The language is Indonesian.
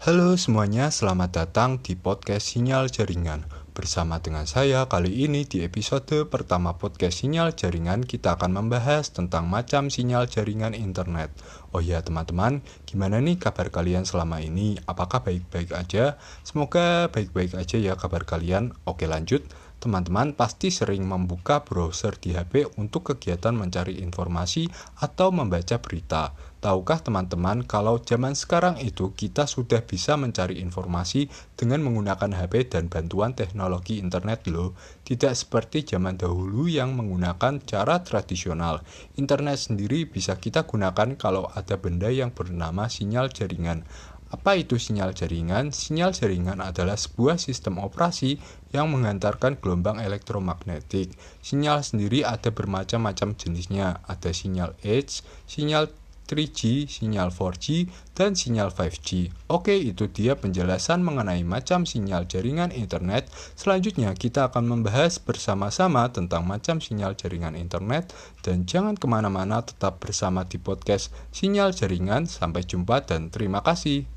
Halo semuanya, selamat datang di podcast Sinyal Jaringan. Bersama dengan saya, kali ini di episode pertama podcast Sinyal Jaringan kita akan membahas tentang macam sinyal jaringan internet. Oh ya teman-teman, gimana nih kabar kalian selama ini? Apakah baik-baik aja? Semoga baik-baik aja ya kabar kalian. Oke lanjut. Teman-teman pasti sering membuka browser di HP untuk kegiatan mencari informasi atau membaca berita. Tahukah teman-teman kalau zaman sekarang itu kita sudah bisa mencari informasi dengan menggunakan HP dan bantuan teknologi internet loh. Tidak seperti zaman dahulu yang menggunakan cara tradisional. Internet sendiri bisa kita gunakan kalau ada benda yang bernama sinyal jaringan. Apa itu sinyal jaringan? Sinyal jaringan adalah sebuah sistem operasi yang mengantarkan gelombang elektromagnetik. Sinyal sendiri ada bermacam-macam jenisnya. Ada sinyal H, sinyal 3G, sinyal 4G, dan sinyal 5G. Oke, itu dia penjelasan mengenai macam sinyal jaringan internet. Selanjutnya, kita akan membahas bersama-sama tentang macam sinyal jaringan internet. Dan jangan ke mana-mana, tetap bersama di podcast Sinyal Jaringan. Sampai jumpa dan terima kasih.